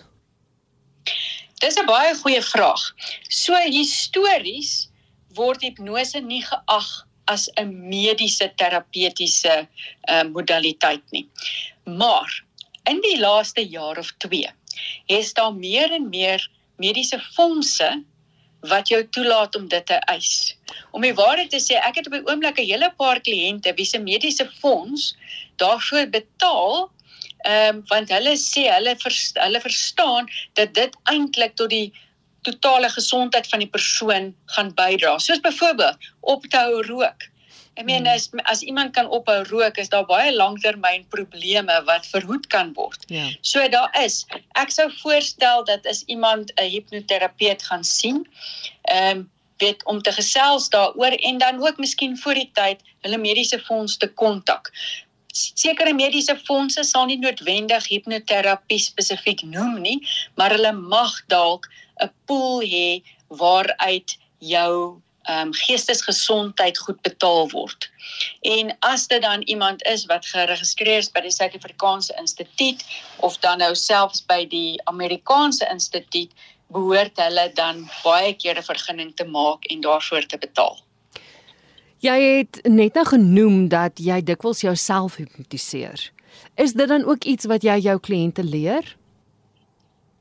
Dis 'n baie goeie vraag. So histories word hipnose nie geag as 'n mediese terapeutiese uh, modaliteit nie. Maar in die laaste jaar of 2 is daar meer en meer mediese fondse wat jou toelaat om dit te eis. Om die waarheid te sê, ek het op die oomblik 'n hele paar kliënte wie se mediese fonds daarvoor betaal ehm um, want hulle sê hulle vers, hulle verstaan dat dit eintlik tot die totale gesondheid van die persoon gaan bydra. Soos byvoorbeeld op te hou rook. Ek meen hmm. as as iemand kan ophou rook, is daar baie langtermyn probleme wat verhoed kan word. Ja. So daar is. Ek sou voorstel dat as iemand 'n hipnoterapeut gaan sien, ehm um, weet om te gesels daaroor en dan ook miskien voor die tyd hulle mediese fonds te kontak. Sekere mediese fondse sal nie noodwendig hipnoterapie spesifiek noem nie, maar hulle mag dalk 'n pool hê waaruit jou ehm um, geestesgesondheid goed betaal word. En as dit dan iemand is wat geregistreer is by die Suid-Afrikaanse Instituut of dan nou selfs by die Amerikaanse Instituut, behoort hulle dan baie keer 'n vergunning te maak en daarvoor te betaal. Jy het net nou genoem dat jy dikwels jouself hipnotiseer. Is dit dan ook iets wat jy jou kliënte leer?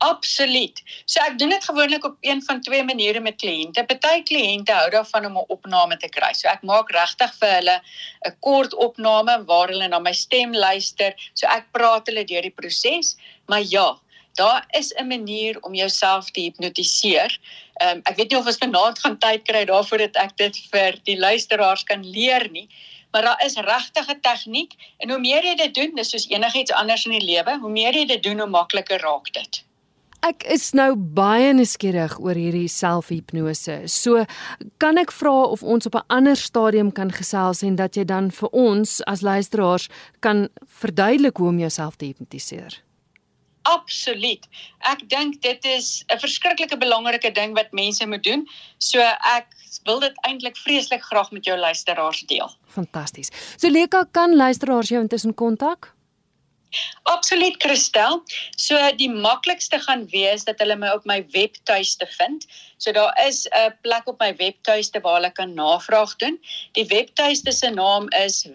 Absoluut. So ek doen dit gewoonlik op een van twee maniere met kliënte. Party kliënte hou daarvan om 'n opname te kry. So ek maak regtig vir hulle 'n kort opname waar hulle na my stem luister. So ek praat hulle deur die proses. Maar ja, daar is 'n manier om jouself te hipnotiseer. Ehm um, ek weet nie of ons vanaand gaan tyd kry daarvoor dat ek dit vir die luisteraars kan leer nie. Maar daar is regtig 'n tegniek en hoe meer jy dit doen, dis soos enigiets anders in die lewe, hoe meer jy dit doen, hoe makliker raak dit. Ek is nou baie nuuskierig oor hierdie selfhipnose. So, kan ek vra of ons op 'n ander stadium kan gesels en dat jy dan vir ons as luisteraars kan verduidelik hoe om jouself te hipnotiseer? Absoluut. Ek dink dit is 'n verskriklike belangrike ding wat mense moet doen. So ek wil dit eintlik vreeslik graag met jou luisteraars deel. Fantasties. So Leka, kan luisteraars jou intussen kontak? Absoluut Christel. So die maklikste gaan wees dat hulle my op my webtuiste vind. So daar is 'n plek op my webtuiste waar hulle kan navraag doen. Die webtuiste se naam is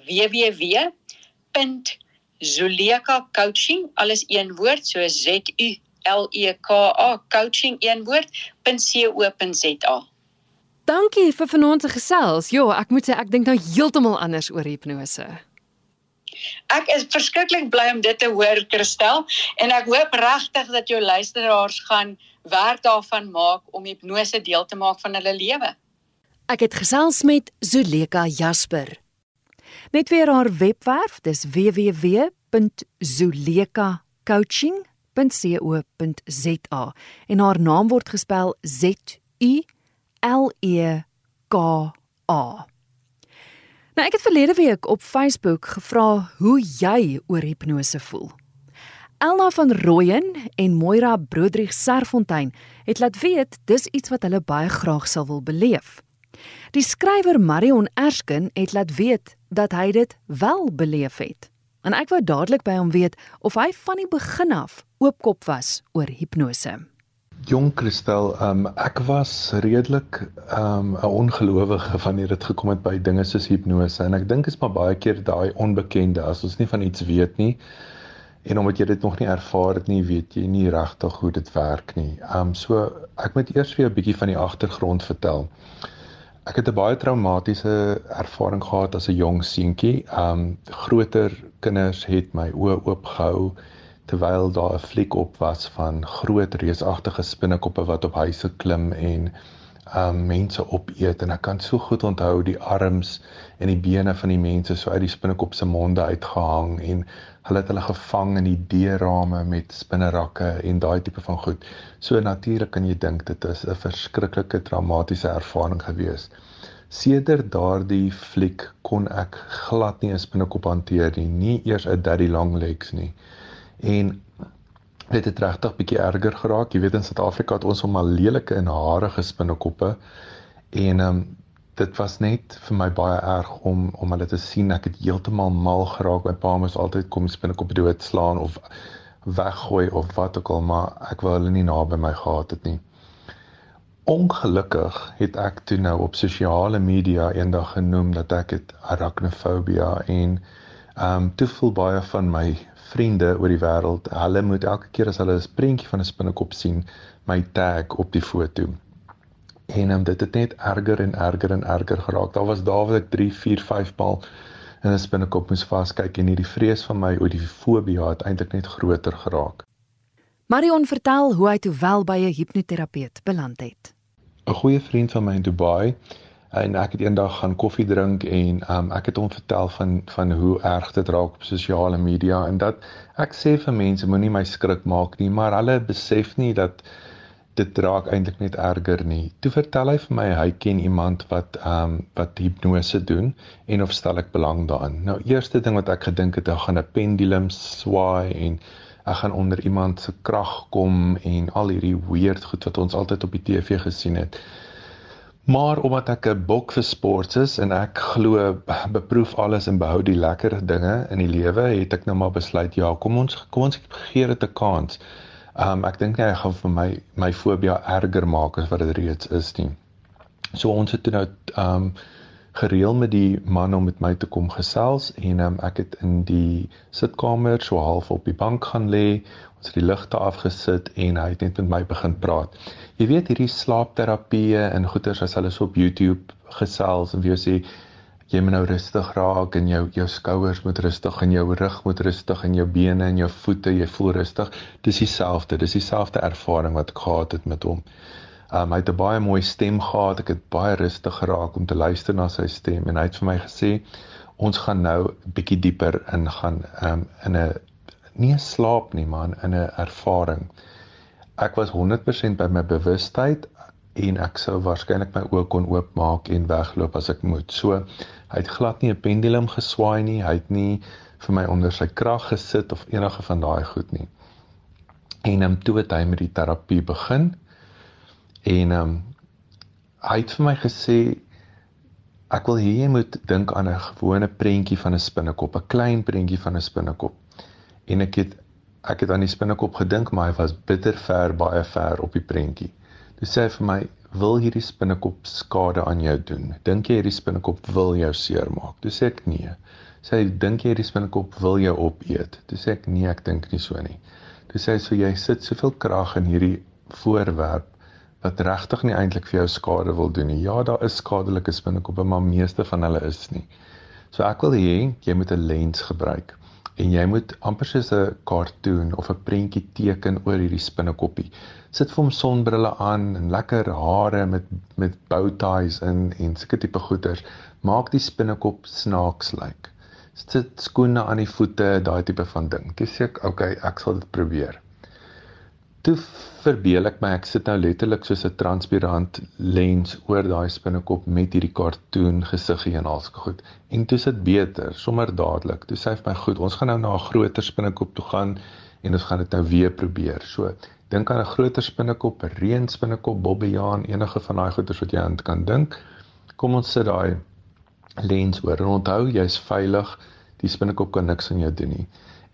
www.zuleka.coaching alles een woord so Z U L E K A coaching een woord.co.za. Dankie vir vanaand se gesels. Ja, ek moet sê ek dink nou heeltemal anders oor hipnose. Ek is verskriklik bly om dit te hoor, Christel, en ek hoop regtig dat jou luisteraars gaan werk daarvan maak om hipnose deel te maak van hulle lewe. Ek het gesels met Zuleka Jasper. Net weer haar webwerf, dis www.zulekacoaching.co.za en haar naam word gespel Z U L E K A. Nou ek het verlede week op Facebook gevra hoe jy oor hipnose voel. Elna van Rooyen en Moira Brodrich Serfontein het laat weet dis iets wat hulle baie graag sal wil beleef. Die skrywer Marion Erskine het laat weet dat hy dit wel beleef het. En ek wou dadelik by hom weet of hy van die begin af oopkop was oor hipnose. Jong Christel, um, ek was redelik um, 'n um, ongelowige wanneer dit gekom het by dinge soos hipnose en ek dink is maar baie keer daai onbekende as ons nie van iets weet nie en omdat jy dit nog nie ervaar het nie, weet jy nie regtig hoe dit werk nie. Um so ek moet eers vir jou 'n bietjie van die agtergrond vertel. Ek het 'n baie traumatiese ervaring gehad as 'n jong seentjie. Um groter kinders het my oë oopgehou terwyl daar 'n fliek op was van groot reusagtige spinnekoppe wat op huise klim en um mense opeet en ek kan so goed onthou die arms en die bene van die mense so uit die spinnekop se monde uitgehang en hulle het hulle gevang in die deurrame met spinnerakke en daai tipe van goed. So natuurlik kan jy dink dit is 'n verskriklike traumatiese ervaring gewees. Sedert daardie fliek kon ek glad nie 'n spinnekop hanteer nie, nie eers 'n daddy long legs nie. En dit het regtig bietjie erger geraak. Jy weet in Suid-Afrika het ons hom al lelike en harige spinnekoppe en ehm um, dit was net vir my baie erg om om hulle te sien. Ek het heeltemal mal geraak. My pa moes altyd kom spinnekop dood slaan of weggooi of wat ook al maar ek wou hulle nie naby my gehad het nie. Ongelukkig het ek toe nou op sosiale media eendag genoem dat ek het arachnofobia en ehm um, toe voel baie van my vriende oor die wêreld hulle moet elke keer as hulle 'n prentjie van 'n spinnekop sien my tag op die foto en um, dit het net erger en erger en erger geraak. Daar was daar wat ek 3, 4, 5 bal in 'n spinnekop moes vaskyk en hierdie vrees van my oor die fobie het eintlik net groter geraak. Marion vertel hoe hy toe wel by 'n hipnoterapeut beland het. 'n Goeie vriend van my in Dubai en ek het eendag gaan koffie drink en um, ek het hom vertel van van hoe erg dit raak op sosiale media en dat ek sê vir mense moenie my skrik maak nie, maar hulle besef nie dat dit raak eintlik net erger nie. Toe vertel hy vir my hy ken iemand wat ehm um, wat hipnose doen en of stel ek belang daarin. Nou eerste ding wat ek gedink het, ek gaan 'n pendulum swaai en ek gaan onder iemand se krag kom en al hierdie weird goed wat ons altyd op die TV gesien het. Maar omdat ek 'n bok vir sports is en ek glo beproef alles en behou die lekker dinge in die lewe, het ek nou maar besluit ja, kom ons kom ons gee dit 'n kans. Um ek dink nie hy gaan vir my my fobia erger maak as wat dit reeds is nie. So ons het toe nou um gereël met die man om met my te kom gesels en um, ek het in die sitkamer so half op die bank gaan lê. Ons het die ligte afgesit en hy het net met my begin praat. Jy weet hierdie slaapterapie en goeters as hulle so op YouTube gesels en wie sê jy moet nou rustig raak en jou jou skouers moet rustig en jou rug moet rustig en jou bene en jou voete jy voel rustig. Dis dieselfde dis dieselfde ervaring wat ek gehad het met hom. Um, hy het 'n baie mooi stem gehad. Ek het baie rustig geraak om te luister na sy stem en hy het vir my gesê ons gaan nou 'n bietjie dieper ingaan um, in 'n nie 'n slaap nie maar in 'n ervaring. Ek was 100% by my bewustheid en ek sou waarskynlik my oë kon oopmaak en wegloop as ek moet. So hy het glad nie 'n pendulum geswaai nie. Hy het nie vir my onder sy krag gesit of enige van daai goed nie. En ehm um, toe het hy met die terapie begin. En ehm um, hy het vir my gesê ek wil hê jy moet dink aan 'n gewone prentjie van 'n spinnekop, 'n klein prentjie van 'n spinnekop. En ek het ek het aan die spinnekop gedink, maar hy was bitter ver, baie ver op die prentjie. Toe sê hy vir my, "Wil hierdie spinnekop skade aan jou doen? Dink jy hierdie spinnekop wil jou seermaak?" Toe sê ek, "Nee." Sê hy, "Dink jy hierdie spinnekop wil jou opeet?" Toe sê ek, "Nee, ek dink nie so nie." Toe sê hy, "So jy sit soveel krag in hierdie voorwerp wat regtig nie eintlik vir jou skade wil doen nie. Ja, daar is skadelike spinnekoppe, maar meeste van hulle is nie. So ek wil hê jy moet 'n lens gebruik en jy moet amper soos 'n cartoon of 'n prentjie teken oor hierdie spinnekoppie. Sit vir hom sonbrille aan en lekker hare met met bow ties in en sulke tipe goeders. Maak die spinnekop snaaks lyk. Like. Sit skoene aan die voete, daai tipe van ding. Dis ek, okay, ek sal dit probeer toe verbeel ek my ek sit nou letterlik soos 'n transparant lens oor daai spinnekop met hierdie kartoon gesiggie en alse goed. En toe sit beter, sommer dadelik. Toe sê hy vir my, "Goed, ons gaan nou na 'n groter spinnekop toe gaan en ons gaan dit nou weer probeer." So, dink aan 'n groter spinnekop, 'n reënspinnekop, bobbejaan, enige van daai goeters wat jy aan kan dink. Kom ons sit daai lens oor en onthou jy's veilig. Die spinnekop kan niks aan jou doen nie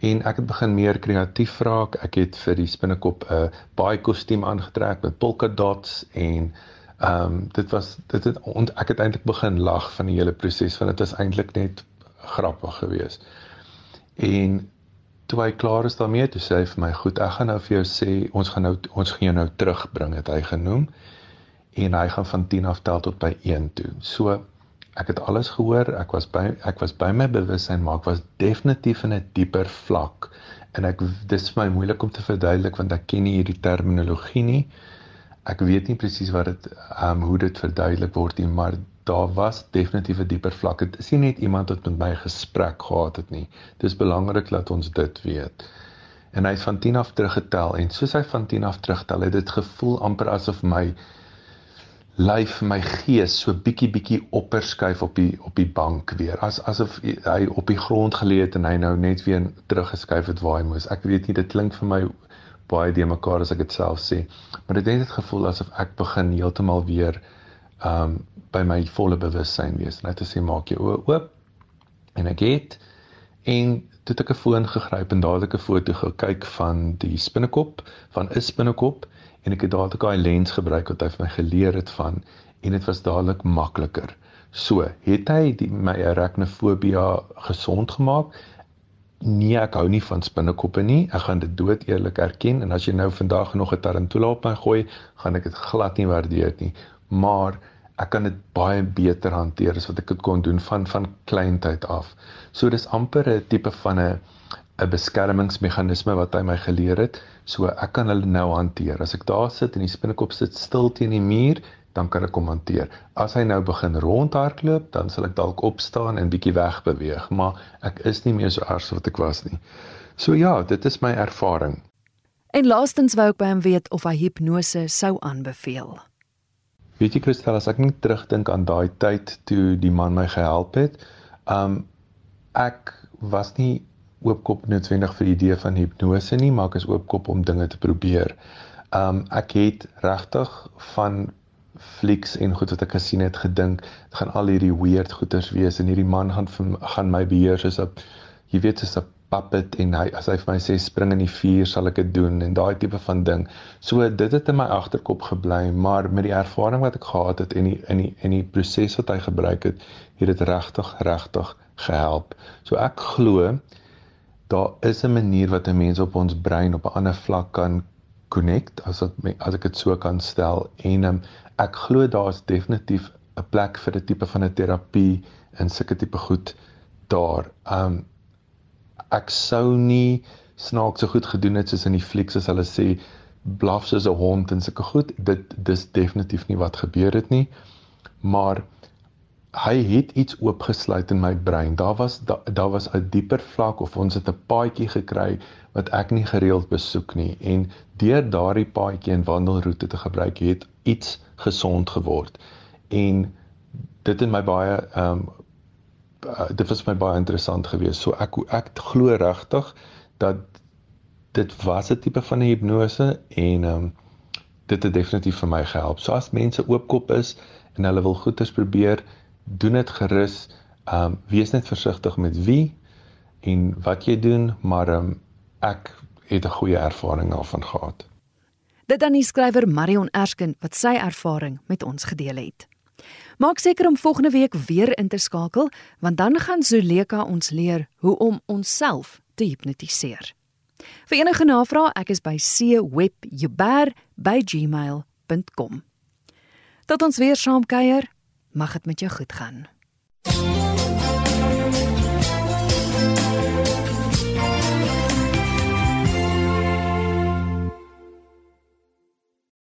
en ek het begin meer kreatief raak. Ek het vir die spinnekop 'n uh, baie kostuum aangetrek met polka dots en ehm um, dit was dit het ont, ek het eintlik begin lag van die hele proses want dit is eintlik net grappig geweest. En toe hy klaar is daarmee, toe sê hy vir my, "Goed, ek gaan nou vir jou sê, ons gaan nou ons gaan jou nou terugbring," het hy genoem. En hy gaan van 10 af tel tot by 1 toe. So ek het alles gehoor. Ek was by ek was by my bewussyn, maar ek was definitief in 'n dieper vlak. En ek dis vir my moeilik om te verduidelik want ek ken nie hierdie terminologie nie. Ek weet nie presies wat dit ehm um, hoe dit verduidelik word nie, maar daar was definitief 'n dieper vlak. Dit is nie net iemand wat met my gesprek gehad het nie. Dis belangrik dat ons dit weet. En hy het van 10 af teruggetel en soos hy van 10 af terugtel, het dit gevoel amper asof my lyf my gees so bietjie bietjie opperskuif op die op die bank weer. As asof hy op die grond geleë het en hy nou net weer teruggeskuif het waar hy moes. Ek weet nie, dit klink vir my baie de mekaar as ek dit self sê. Maar dit het net gevoel asof ek begin heeltemal weer um by my volle bewussyn wees. Net te sê maak jou oë oop en ek het en toe ek 'n foon gegryp en dadelik 'n foto gekyk van die spinnekop van 'n spinnekop en ek het dadelik daai lens gebruik wat hy vir my geleer het van en dit was dadelik makliker. So, het hy die, my arachnofobia gesond gemaak? Nee, ek hou nie van spinnekoppe nie. Ek gaan dit dood eerlik erken en as jy nou vandag nog 'n tarantula op my gooi, gaan ek dit glad nie waardeer nie. Maar ek kan dit baie beter hanteer as wat ek dit kon doen van van kleintyd af. So dis amper 'n tipe van 'n 'n beskermingsmeganisme wat hy my geleer het, so ek kan hulle nou hanteer. As ek daar sit en die spinnekop sit stil teen die muur, dan kan ek hom hanteer. As hy nou begin rondhardloop, dan sal ek dalk opstaan en bietjie wegbeweeg, maar ek is nie meer so erg so wat ek was nie. So ja, dit is my ervaring. En laastens wou ek by hom weet of hy hipnose sou aanbeveel. Weet jy Christel, as ek net terugdink aan daai tyd toe die man my gehelp het, um ek was nie oopkop noodwendig vir die idee van hipnose nie, maar ek is oopkop om dinge te probeer. Um ek het regtig van flieks en goed wat ek gesien het gedink, dit gaan al hierdie weird goeters wees en hierdie man gaan gaan my beheer soos 'n jy weet soos 'n puppet en hy as hy vir my sê spring in die vuur sal ek dit doen en daai tipe van ding. So dit het in my agterkop gebly, maar met die ervaring wat ek gehad het en die in die in die proses wat hy gebruik het, het dit regtig regtig gehelp. So ek glo daar is 'n manier wat 'n mens op ons brein op 'n ander vlak kan connect as ek as ek dit so kan stel en um, ek glo daar's definitief 'n plek vir 'n tipe van 'n terapie en sulke tipe goed daar. Um ek sou nie snaaks so goed gedoen het soos in die flieks as hulle sê blaf soos 'n hond en sulke goed. Dit dis definitief nie wat gebeur het nie. Maar hy het iets oopgesluit in my brein. Daar was daar da was 'n dieper vlak of ons het 'n paadjie gekry wat ek nie gereeld besoek nie en deur daardie paadjie en wandelroete te gebruik het iets gesond geword. En dit het my baie ehm um, dit was my baie interessant geweest. So ek ek glo regtig dat dit was 'n tipe van hipnose en ehm um, dit het definitief vir my gehelp. So as mense oopkop is en hulle wil goeders probeer, doen dit gerus. Ehm um, wees net versigtig met wie en wat jy doen, maar ehm um, ek het 'n goeie ervaring daarvan gehad. Dit dan die skrywer Marion Erskine wat sy ervaring met ons gedeel het. Maak seker om volgende week weer in te skakel, want dan gaan Zuleka ons leer hoe om onsself te hipnotiseer. Vir enige navrae, ek is by cwebjuber@gmail.com. Tot ons weer saam kuier, mag dit met jou goed gaan.